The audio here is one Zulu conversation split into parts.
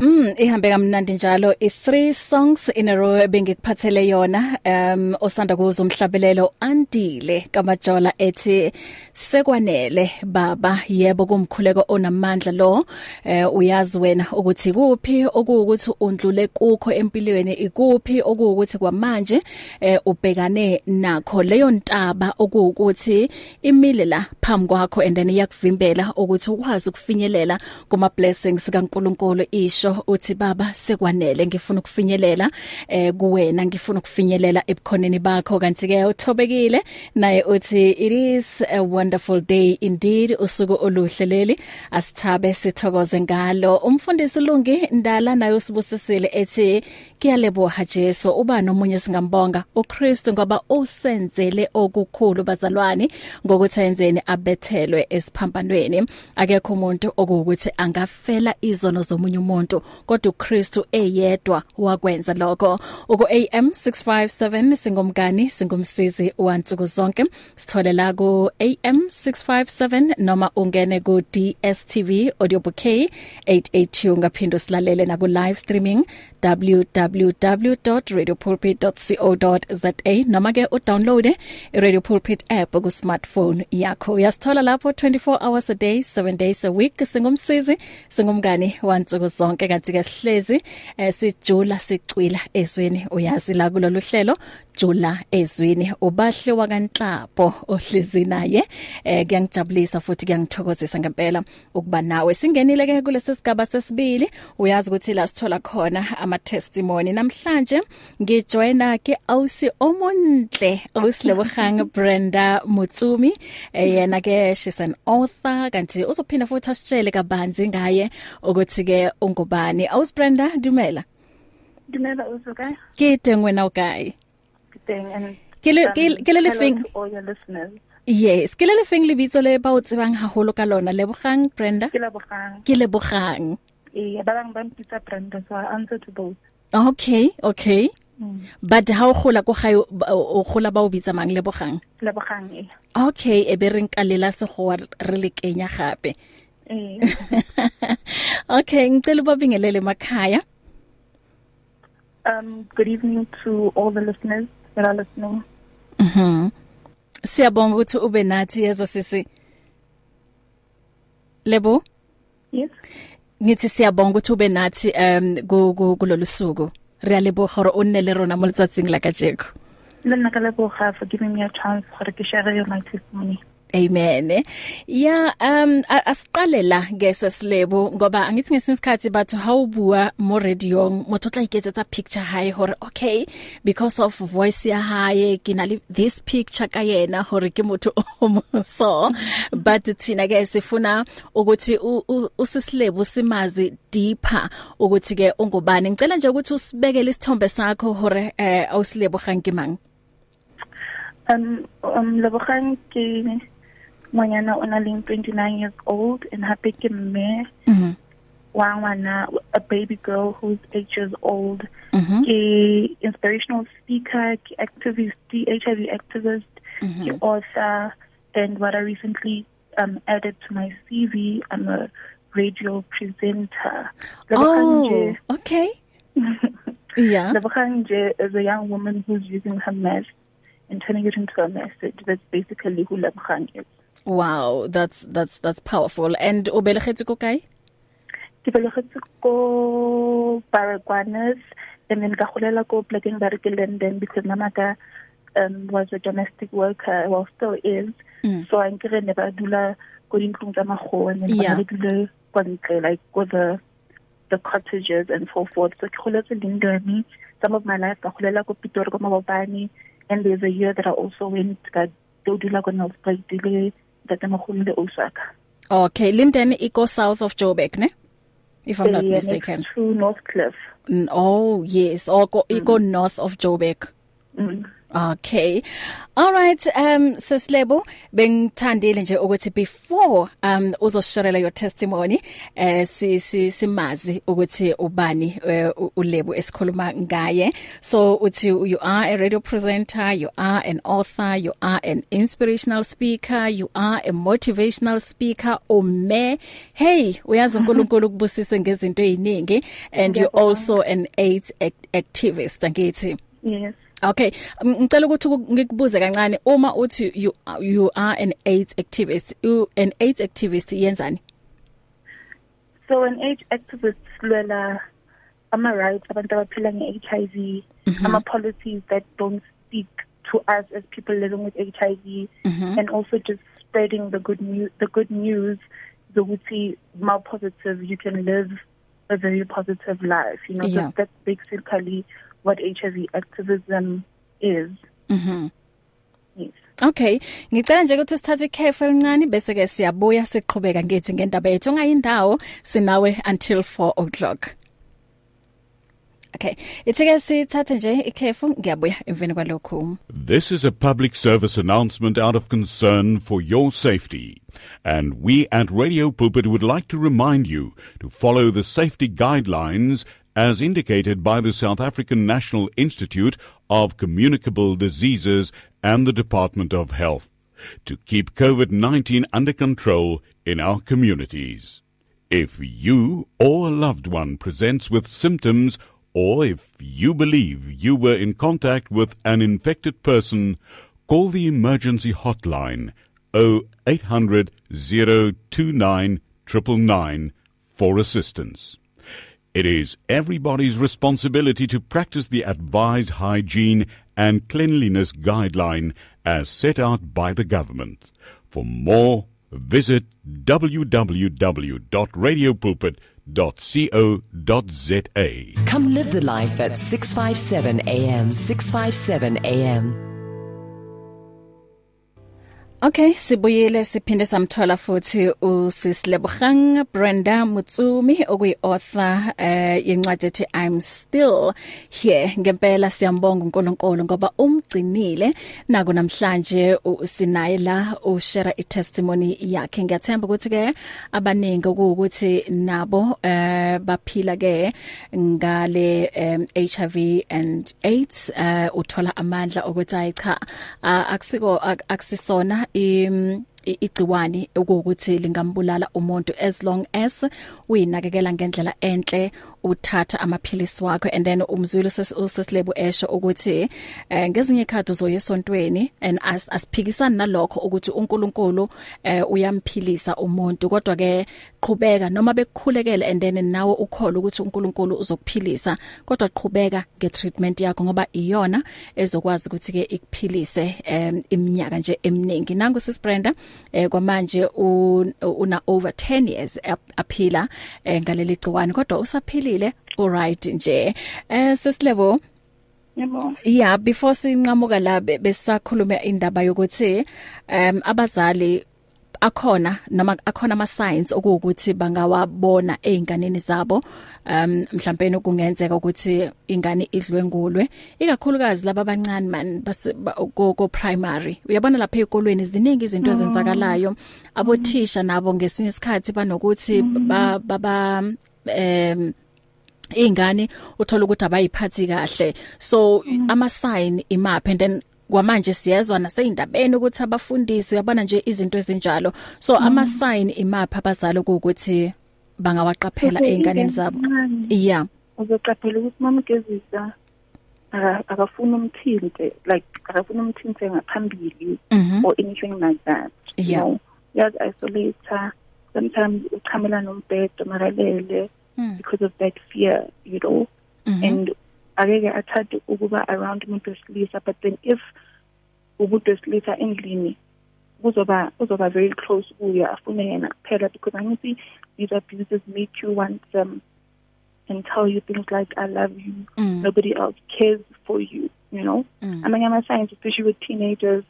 Mm ihambe kamnandi njalo. I3 songs in a row bengikuphathele yona um osanda kuzo umhlabelelo andile kamajola ethi sekwanele baba. Yebo kumkhuleko onamandla lo. Eh uyazi wena ukuthi kuphi okuwukuthi undlule kukho empilweni ikuphi okuwukuthi kwamanje eh ubhekane nakho. Leyo ntaba okuwukuthi imile la phambi kwakho and then iyakuvimbela ukuthi ukwazi ukufinyelela kuma blessings kaNkuluNkulu isho ngisho uthi baba sekwanele ngifuna ukufinyelela eh kuwena ngifuna ukufinyelela ebukhoneni bakho. Kanti ke uthobekile naye uthi it is a wonderful day indeed usuku oluhle leli asithabe sithokoze ngalo. Umfundisi Lungi Ndala naye usibusisile ethi kuyaleboha Jesu uba nomunye singambonga uKristu ngoba usenzele okukhulu bazalwane ngokuthi ayenzeni abethelwe esiphambanweni. Akekho umuntu okuwukuthi angafela izono zomunye umuntu. Kodwa uKristu eyedwa wakwenza lokho. Uku AM 657 singomgani singumsizi wansuku zonke. Sithole la ku AM 657 noma ungene ku DStv audio bouquet 882 ngaphinda silalele na ku live streaming www.radiopulpit.co.za noma ke udownload iRadio Pulpit app ku smartphone yakho. Uyasithola lapho 24 hours a day 7 days a week. Singumsizi singumngani wansuku zonke. Kanti ke sihlezi eh, sijula sicwila ezweni. Uyazi la kulolu hlelo jula ezweni. Ubahle wakanhlapo ohlezi naye. Eh kuyangijabulisa futhi kuyangithokozisa ngempela ukuba nawe. Singenile ke kulesi sigaba sesibili. Uyazi ukuthi la sithola khona ama testimony namhlanje ngijoina ke ausi omonhle usilebohang Brenda Mutsumi. Eh, yena ke she's an author kanti uzophinda futhi asitshele kabanzi ngaye ukuthi ke ungubani aus Brenda dumela Dumela usuka Kite ngwena ukae thing and ke le ke le lefeng? all your listeners. Yes ke le lefeng le bitso le ba o tsebang haholo ka lona. Lebogang Brenda? Ke lebogang. Ke lebogang. Eh ba bang ba mpitsa Brenda so I answer to both. Okay okay. Mm. but ha o gola go ga o gola ba o bitsa mang? Lebogang? Lebogang eh okay e be re nkalela se go re le kenya gape. Eh okay ngicela ubabingelele emakhaya um good evening to all the listeners that are listening. Mhm. Siyabonga ukuthi ube nathi yezo sisi. Lebo? Yes. Ngithi siyabonga ukuthi ube nathi um kulolu suku. Re a leboga gore o nne le rona mo letsatsing la kajeko. Le nna ka leboga for giving me a chance gore ke share my testimony. Amen. Ya um asiqale la ngesesilebo ngoba angithi ngesinye isikhathi bathu hawubua mo radio motho tla iketsetsa picture high hore okay because of voice ya hae kinali this picture ka yena hore ke motho o so but thina ke sifuna ukuthi usisilebo simazi deeper ukuthi ke ungubani. Ngicela nje ukuthi usibekele isithombe sakho hore eh awusilebo gankimang um um lebogang ke ngwanyana o na leng 29 years old and hape ke mme mhm wa ngwana a baby girl who's 8 years old. Mhm ke inspirational speaker ke activist ke HIV activist mm -hmm. ke author and what I recently um added to my CV I'm a radio presenter. Oh okay. Yeah. Lebogang is a young woman who's using her mess and turning it into a message. That's basically who Lebogang is. Wow, that's that's that's powerful. And o belegetse ko kae? Ke belegetse ko Baragwanath and then ka golela ko plekeng ba re ke London because mama ka um was a domestic worker well still is. Mm. So an kere ne ba dula ko dintlong tsa magoa and ba dule kwa ntle like go the the cottages and so forth. So ke goletse London. Some of my life ka golela ko Pitori ko Mabopane and there's a year that I also went ka do dula ko Nelspruit dile tatamagolo le Osaka. Okay, Linden e go south of Joburg, ne? If I'm not Yeah, mistaken. Next to North Cliff. Mm, Oh, yes, or go mm. e go north of Joburg. Mm. Okay. All right, um sesilebo bengithandile nje ukuthi before um uzosharela your testimony eh si simazi ukuthi ubani uh, ulebo esikhuluma ngaye. So uthi you are a radio presenter, you are an author, you are an inspirational speaker, you are a motivational speaker ume. Hey, uyazi uNkulunkulu ukubusise ngezinto eziningi and you also an AIDS activist angithi. Yes. Okay, ngicela ukuthi ngikubuze kancane uma uthi you you are an AIDS activist, you an AIDS activist yenzani? So an AIDS activist lwela ama rights abantu abaphila nge-HIV, mm -hmm. ama policies that don't speak to us as people living with HIV mm -hmm. and also just spreading the good news the good news zokuthi mal positive you can live a very positive life you know yeah. that, that's basically what HIV activism is. Mhm. Yes. Okay, ngicela nje ukuthi sithathe ikhefu elincane bese ke siyabuya siqhubeka ngethi ngendaba yethu ongayindawo sinawe until 4 o'clock. Okay, itsike sithathe nje ikhefu ngiyabuya emveni kwalokho. This is a public service announcement out of concern for your safety. And we at Radio Pulpit would like to remind you to follow the safety guidelines as indicated by the South African National Institute of Communicable Diseases and the Department of Health to keep COVID-19 under control in our communities. If you or a loved one presents with symptoms or if you believe you were in contact with an infected person, call the emergency hotline 0800 029 999 for assistance. It is everybody's responsibility to practice the advised hygiene and cleanliness guideline as set out by the government. For more, visit www.radiopulpit.co.za. Come live the life at 657 AM, 657 AM. Okay sibuyile siphinde samthola futhi uSislebogang Brenda Mutsumi okuyi author eh yencwadi ethi I'm still here ngempela siyambonga uNkulunkulu ngoba umgcinile. Naku namhlanje sinaye la ushare i testimony yakhe. Ngiyathemba ukuthi ke abaningi ukuthi nabo eh baphila ke ngale um, HIV and AIDS uh, uthola amandla ukuthi ayicha akusiko akusisona igciwani ukuthi lingambulala umuntu as long as uyinakekela ngendlela enhle uthatha amaphilisi wakho and then umzulu sesilebo esho ukuthi eh, ngezinye ikhadi uzoyesontweni and as asiphikisana nalokho ukuthi uNkulunkulu eh, uyamphilisa umuntu. Kodwa ke qhubeka noma bekukhulekela and then nawe ukholwa ukuthi uNkulunkulu uzokuphilisa kodwa qhubeka ngetreatment yakho ngoba iyona ezokwazi ukuthi ke ikuphilise um, iminyaka nje eminingi. Nangu sis Brenda eh, kwamanje una over 10 years aphila eh, ngaleli gciwane kodwa usaphilile alright nje. Eh sisilebo Yebo. Yeah, before sinqamuka la besakhuluma indaba yokuthi um abazali akhona noma akhona ama signs okuwukuthi bangawabona einganeni zabo. Um mhlawumbe kungenzeka ukuthi ingane idlwengulwe ikakhulukazi laba abancane man go primary uyabona lapha ezikolweni ziningi izinto ezenzakalayo. Abothisha nabo ngesinye isikhathi banokuthi ba ba em ingane uthola ukuthi abayiphathi kahle so ama sign imaphi and then kwamanje siyezwa naseyindabeni ukuthi abafundisi uyabona nje izinto ezinjalo so mm. ama sign imapha abazali ukuthi bangawaqaphela einganeni zabo yeah uzoqaphela ukuthi mama gezisa akafuna umthinte like akafuna umthinte ngaphambili mm -hmm. or anything like that yeah. you know yaz isolate sometimes uchamela nombhedo makalele mm. because of that fear you know mm -hmm. and akeke athade ukuba around umuntu wesilisa but then if umuntu wesilisa endlini kuzoba uzoba very close kuye afune yena kuphela because angithi these abuses make you want them and tell you things like I love you mm. nobody else cares for you you know mm. amanye ama signs especially with teenagers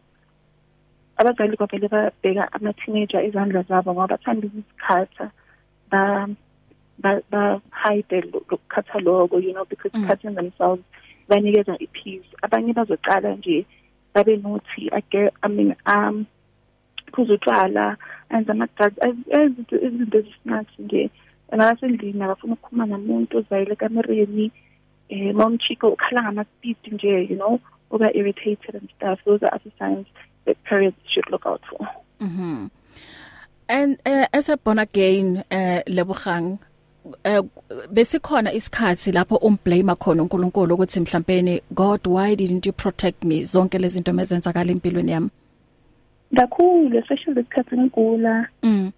abazali kwavele babheka ama teenager izandla zabo ngoba bathanda ukuzikhatha ba ba ba hide lokukhatha lokho you know because mm. cutting themselves banikeza ipeace abanye bazoqala nje babe nothi ake i mean um phuza utshwala enza ama-drugs izinto ezisinathi nje nabasendlini abafuna ukukhuluma nomuntu ozayile kamereni um momchiko ukhala ngama-speed nje you know? Uba irritated and stuff. Those are other signs that parents should look out for. Mhm. And uh, as a born again uh lebugang uh, besikhona isikhathi lapho umblame khona uNkulunkulu ukuthi mhlawumbe God why didn't you protect me? Zonke lezi zinto mezenzakala empilweni yami. Kakhulu especially isikhathi ngigula Mm.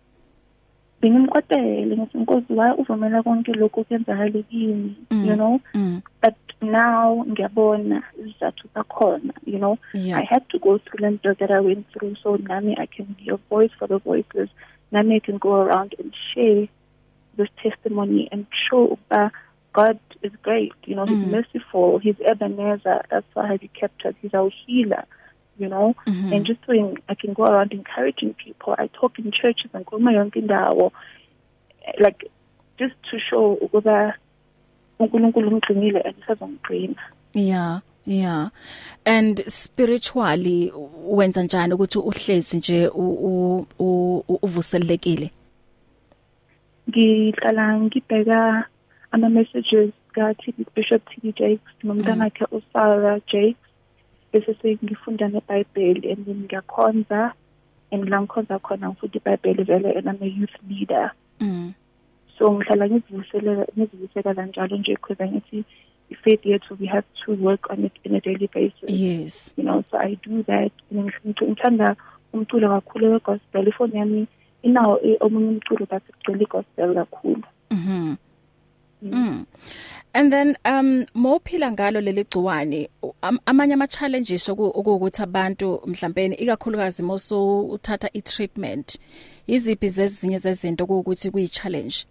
Bengimqotele ngithi inkosi why uvumela konke lokhu kuyenzakala kimi? Mm. you know? Mm. But now ngiyabona izathu zakhona you know? Yeah. i had to go through lento that i went through so nami i can be a voice for the voiceless. Nami i can go around and share this testimony and show uh, god is great you know he's Mm. merciful he's ebenezer that's why he kept us he's our healer you know Mhm. and just doing i can go around encouraging people i talk in churches and ngikhuluma yonke indawo like just to show ukuba uNkulunkulu umgcinile and usazongigcina yeah yeah and spiritually wenza njani ukuthi uhlezi nje uvuselekile ngihlala ngibheka ama messages ka TB Bishop TB Jakes nomntana wakhe uSarah Jakes. Bese sengifunda neBhayibheli and then ngiyakhonza and la ngikhonza khona ngifunda iBhayibheli vele and I'm a youth leader. Mm so ngihlala ngizivuselela njalo nje because ngithi faith yethu we have to work on it in a daily basis. Yes. You know so i do that. And ngithanda umculo kakhulu wegospel. Ifoni yami inawo omunye umculo but igcwele igospel kakhulu Mhm. Mm. And then um mophila ngalo leli gciwane amanye ama challenges okuwukuthi abantu mhlawumbe ikakhulukazi moso uthatha i treatment iziphi zezinye zezinto ukuthi kuyi challenge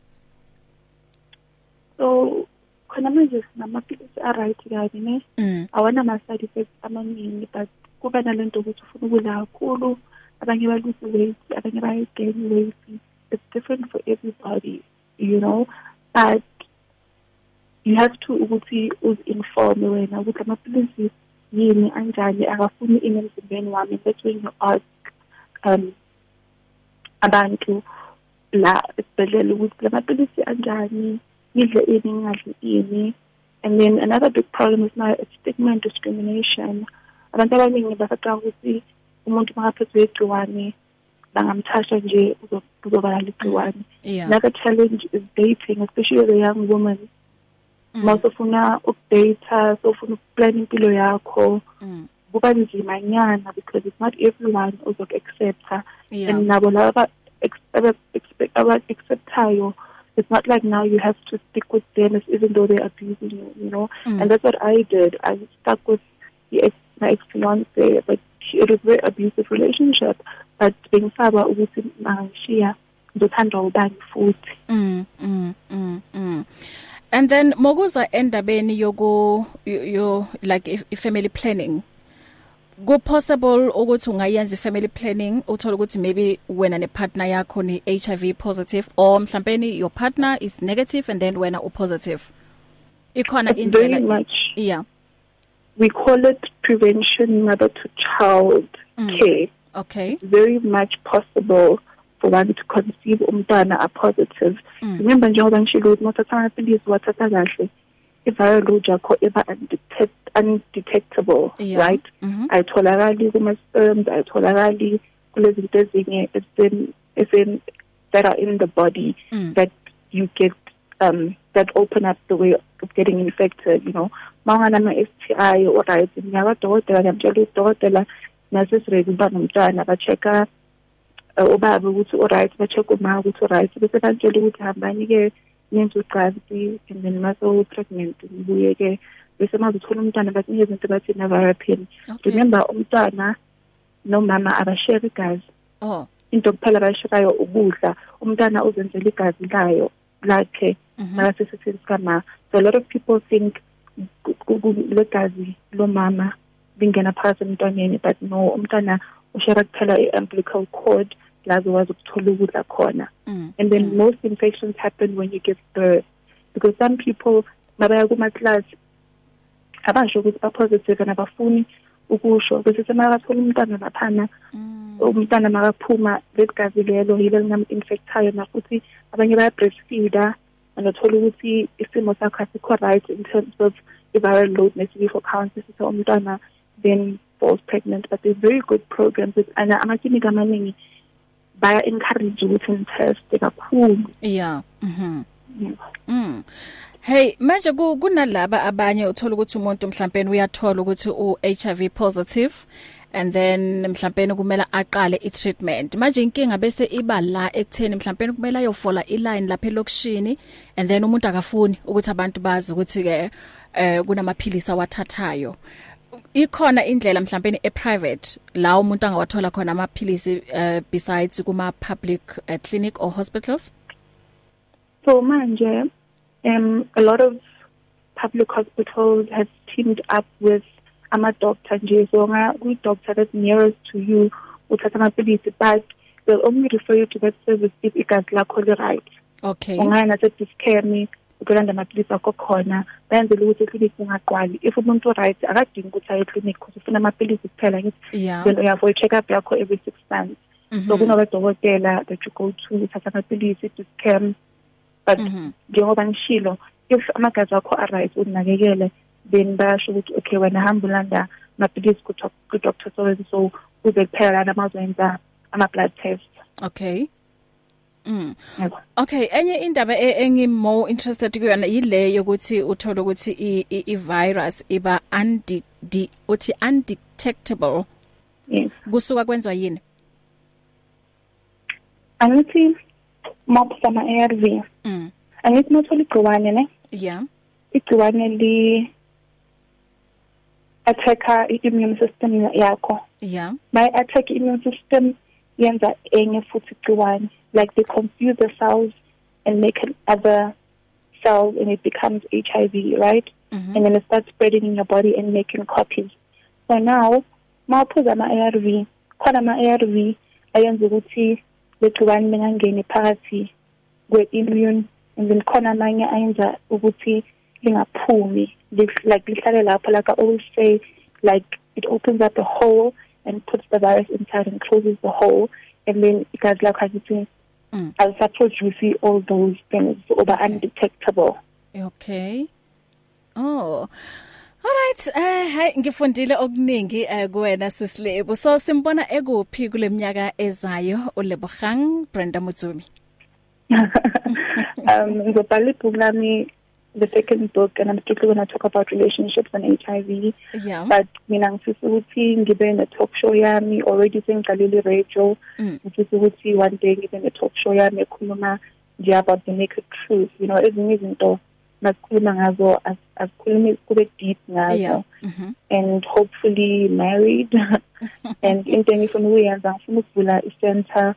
so khona manje sinamaphilisi a-right kabi ne mm awana ma-side effects amaningi but kuba nalento ukuthi ufuna ukudla kakhulu abanye balose weight abanye bayi-gain weight. It's different for everybody you know? But you have to ukuthi uzi-informe wena ukuthi amaphilisi yini anjani akafuni ini emzimbeni wami. That's when you ask um abantu la esibhedlela ukuthi la maphilisi anjani ngidle ini ngingadli ini. And then another big problem is now it's stigma and discrimination. Abantu abaningi basacanga ukuthi umuntu makaphethwe igciwane bangamthasha nje uzo- uzobala ligciwane yeah. Another challenge is dating especially a young woman. Mm. masofuna ukudata sofuna ukuplan impilo yakho mm. kuba nzima nyana because it's not everyone ozoku-accepta. Yeah. And nabo laba aba-acceptayo it's not like now you have to stick with them even though they're abusing you you know? Mm. and that's what i did. I stuck with the ex my ex-fiance but she, it was a very abusive relationship but bengisaba ukuthi mangishiya ngizothandwa ubani futhi. Mm mm mm mm. And then mokuza endabeni yoku yo- yo like if, if family planning ku possible ukuthi ungayenza family planning uthola ukuthi maybe wena ne partner yakho ni HIV positive or mhlawumbe your partner is negative and then wena u positive ikhona it's very indlela much yeah. We call it prevention mother to child Mm. care okay very much possible for one to conceive umntwana a positive Mm. remember njengoba ngishilo ukuthi mothatha amaphilisi wathatha kahle i-virology yakho eba undetect, undetectable Yeah. right mhm ayitholakali kuma-sperms ayitholakali kulezinto ezinye ezen- ezen- that are in the body Mm. that you get um that open up the way of getting infected you know mawunganama-STI alright ngiyakwadokotela ngiyamtshela udokotela nasesiredi uba nomntwana ba-check-a uh, ubaba ukuthi alright ba-check uma ukuthi alright bese bantshela ukuthi hambani-ke nenze ucansi and then maso-pregnant nibuye-ke bese mazothola umntwana bakunikeza into bathi navarapin okay. Remember umntwana nomama abashare igazi. Oh. Into kuphela abayishirayo ukudla umntwana uzenzela igazi layo lakhe mhm. nakasesithini sikama. So a lot of people think ku- ku- ku- legazi lomama lingena phakathi emntwaneni but no umntwana ushara kuphela i-umbilical cord la azokwazi ukuthola ukudla khona. Mm and then mm. most infections happen when you give birth because some people mabaya kuma-class abasho ukuthi ba-positive nabafuni ukusho. Bese semakathola umntwana laphana umntwana makaphuma leligazi lelo yilo lingam-infectayo nafuthi abanye baya-breastfeeda anothola ukuthi isimo sakho asikho right in terms of i-viral load ne-CD4 count sisise umntwana then falls pregnant. But there's very good programs and amaklinika amaningi baya-encourage ukuthi niteste kakhulu. Yeah mhm. Mm. Hey manje ku kunalaba abanye uthola ukuthi umuntu mhlawumbe uyathola ukuthi u HIV positive and then mhlawumbe kumele aqale i treatment. Manje inkinga bese iba la ekutheni mhlawumbe kumele ayofola i line lapha elokishini and then umuntu akafuni ukuthi abantu bazi ukuthi ke eh kunamaphilisi awathathayo. Ikhona indlela mhlawumbe e private la umuntu angawathola khona amaphilisi uh, besides kuma public uh, clinic or hospitals? So manje, um, a lot of public hospitals have teamed up with ama doctor nje. So nga ku doctor that's nearest to you uthatha amaphilisi but they'll only refer you to that service if igazi lakho li right. Okay. Ungaya nase discern ukulanda amaphilisi akho khona benzela ukuthi eclinic ungaqwali if umuntu right akadingi ukuthi aye eclinic because ufuna amaphilisi kuphela ngithi then uya for a check up yakho every 6 months. Mhm. so kunabadokotela that you go to uthatha amaphilisi discern but Mhm. njengoba ngishilo if amagazi akho aright unakekele then bayasho ukuthi okay wena hamba ulanda amaphilisi ku doctor so and so uze kuphela lana mazoyenza ama blood test. Okay. Mm. Yebo. Okay enye indaba e- engi more interested kuyona yile yokuthi uthola ukuthi i, i, i virus iba undi di, uthi undetectable. Yes. Kusuka kwenza yini? Angithi mawuphuza ama-ARV mm. angithi mawuthola igciwane ne yeah. igciwane li attacka i-immune system yakho. Yeah. By attack immune system yenza enye futhi igciwane like they confuse the cells and make other cells and it becomes HIV right? Mhm. and then it starts spreading in your body and making copies. So now mawuphuza ama-ARV khona ama-ARV ayenza ukuthi legciwane lingangeni phakathi kwe-immune and then khona amanye ayenza ukuthi lingaphumi like lihlale lapho like I always say like it opens up a hole and puts the virus inside and closes the hole and then igazi lakho asithi alisaproduce all those things oba undetectable. Okay. Oh. Alright eh hey ngifundile okuningi eh kuwena sisilebo so simbona ekuphi kuleminyaka ezayo? uLebogang Brenda Mutsumi. Um ngizobhala ibhuku lami the second book and I'm strictly going to talk about relationships and HIV yeah. But mina ngifisa ukuthi ngibe ne talk show yami already sengiqalile radio Mm. ngifisa ukuthi one day ngibe ne talk show yami ekhuluma nje about the naked truth. You know ezinye izinto masikhuluma ngazo as- asikhulumi kube deep ngazo. Mhm and hopefully married. And into engifuna ukuyenza ngifuna ukuvula i-center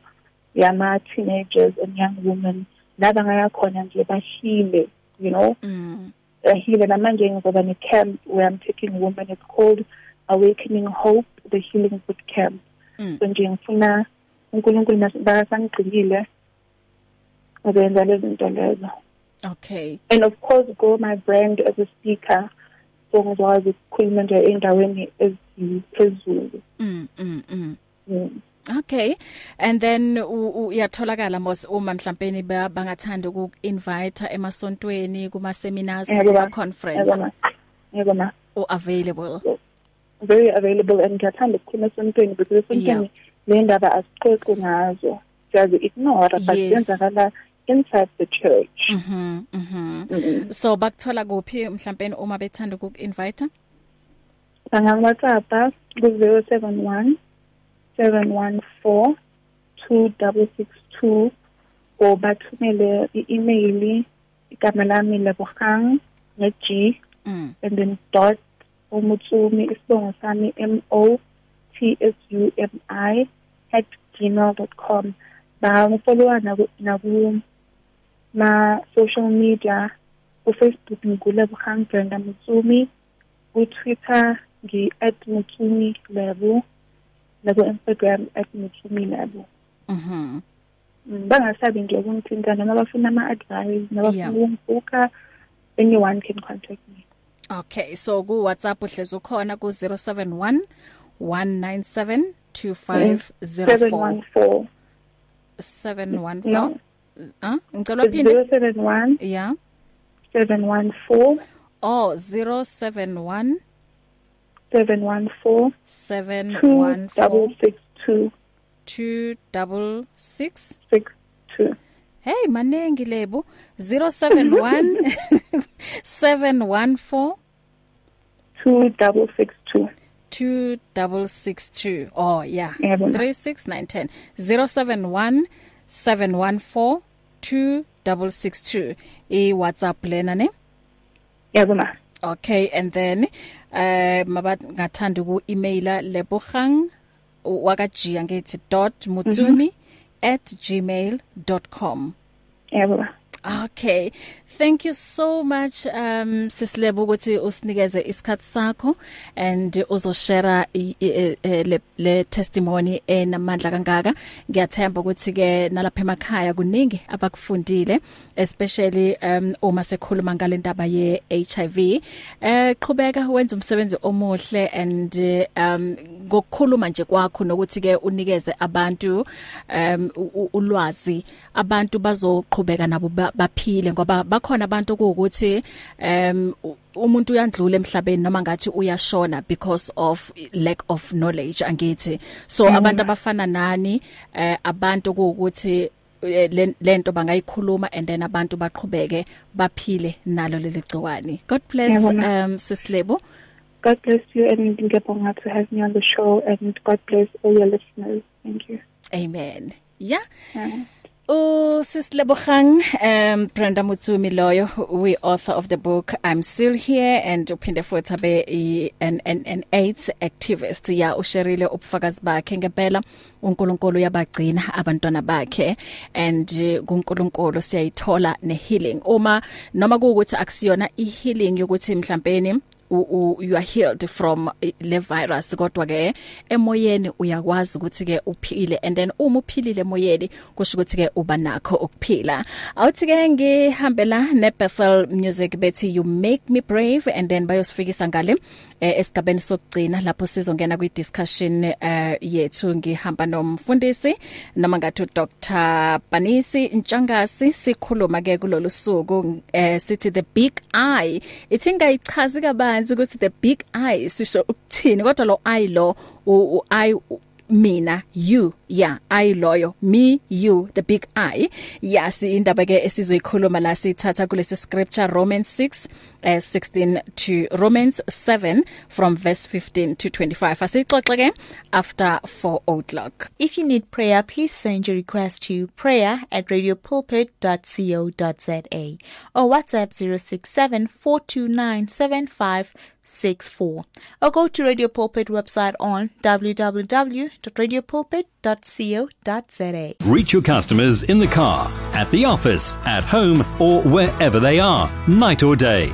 yama teenagers and young women. Laba ngaya khona nje bahile you know? Mm. Ahile namanje ngizoba ne-camp where I'm taking women it's called Awakening Hope the Healing Boot Camp. Mm. so nje ngifuna uNkulunkulu basangigcinile ngizenza lezi zinto lezo. Okay. And of course grow my brand as a speaker so ngizokwazi ukukhuluma nje endaweni eziphezulu. Mm mm mm. Mm. Okay. And then u- u- uyatholakala mos uma mhlawumbe ba- bangathanda ukuinvite emasontweni kuma seminars kuma ma. conference Yebo ma. Or available. very available and ngiyathanda ukukhuluma esontweni because esontweni le ndaba asixoxi ngazo siyazi ignore but Yes. zenzakala inside the church Mhm mhm. So bakuthola kuphi mhlawumbe uma bethanda ukuinvite? bangangwhatsapp ku 071 714 2662 or bathumele i-email igama lami lebogang nge-g Mm. and then dot umutsumi isibongo sami m o t s u m i at gmail.com bangifollowa naku naku ma social media ku-facebook ngulebogang brenda mutsumi ku-twitter ngi-at mutsumi lebo naku-instagram at mutsumi lebo Mhm. Mm, bangasabi nje ukungithinta noma bafuna ama-advice noma Yeah. bafuna ukungibuka anyone can contact me. Okay, so ku WhatsApp uhlezi ukhona ku 071 197 2504 714 71 No. Ah, ngicela It's phinde 071 yeah. 714 oh 071 714 714 2662 266 62 Hey manengi lebo. 071 714 2662 2662 oh yeah. Yebo, ma. 36910 071 714 2662 i WhatsApp lena ne? Yebo ma. Okay and then uh mabangathanda ku emaila lebogang wakajiya ngethi .mutsumi@gmail.com yebo. ma Okay. Thank you so much um Sislebo ukuthi usinikeze isikhatsi sakho and uzoshare i- le, le testimony enamandla kangaka. Ngiyathemba ukuthi ke nalapha emakhaya kuningi abakufundile especially um uma sekhuluma ngalendaba ye HIV. Eh qhubeka wenza umsebenzi omuhle and um ngokukhuluma nje kwakho nokuthi ke unikeze abantu um ulwazi abantu bazoqhubeka nabo baphile ngoba bakhona abantu ukuthi um umuntu uyandlula emhlabeni noma ngathi uyashona because of lack of knowledge angithi. So mm. abantu abafana nani eh, abantu ukuthi eh, le- lento bangayikhuluma and then abantu baqhubeke baphile nalo leli gciwane. God bless um sislebo God bless you and ngiyabonga to have me on the show and God bless all your listeners. Thank you. Amen. Yeah. Yeah. Usislebogang um Brenda Mutsumi loyo we author of the book I'm still here and uphinde futhi abe i- an an an AIDS activist. Ya usherile ubufakazi bakhe ngempela. uNkulunkulu yabagcina abantwana bakhe and uh, kuNkulunkulu siyayithola ne healing uma noma kuukuthi akusiyona i healing yokuthi mhlawumbe u- u- you are healed from eh, le virus. Kodwa ke emoyeni uyakwazi ukuthi ke uphile and then uma uphilile emoyeni kusho ukuthi ke uba nakho ukuphila. Awuthi ke ngihambela ne Bethel Music bethi you make me brave and then bayosifikisa ngale eh, esigabeni sokugcina lapho sizongena kwi discussion uh, yethu. Ngihamba nomfundisi noma ngathi Dr Panisi Ntshangasi sikhuluma ke kulolu suku eh, sithi the big eye ithi ngayichazi kabanzi ukuthi the big eye sisho ukuthini? Kodwa lo eye lo u, u eye u- mina you. Yeah i loyo me you the big i. Yasi indaba ke esizoyikhuluma la sithatha kulesi scripture Romans 6 uh, 16 to Romans 7 from verse 15 to 25 asixoxe ke after 4 o'clock. If you need prayer, please send your request to prayer at radiopulpit.co.za or WhatsApp 067 429 7564 or go to Radio Pulpit website on www.radiopulpit.co.za. Reach your customers in the car, at the office, at home, or wherever they are, night or day.